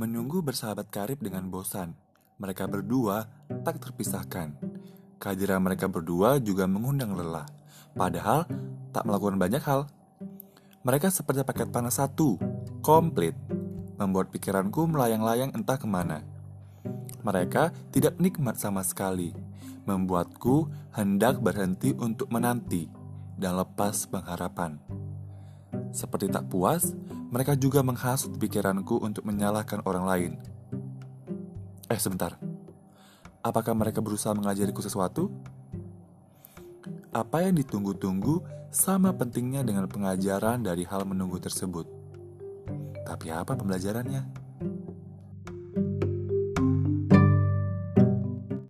menunggu bersahabat karib dengan bosan. Mereka berdua tak terpisahkan. Kehadiran mereka berdua juga mengundang lelah. Padahal tak melakukan banyak hal. Mereka seperti paket panas satu, komplit, membuat pikiranku melayang-layang entah ke mana. Mereka tidak nikmat sama sekali, membuatku hendak berhenti untuk menanti dan lepas pengharapan. Seperti tak puas, mereka juga menghasut pikiranku untuk menyalahkan orang lain. Eh, sebentar. Apakah mereka berusaha mengajariku sesuatu? Apa yang ditunggu-tunggu sama pentingnya dengan pengajaran dari hal menunggu tersebut. Tapi apa pembelajarannya?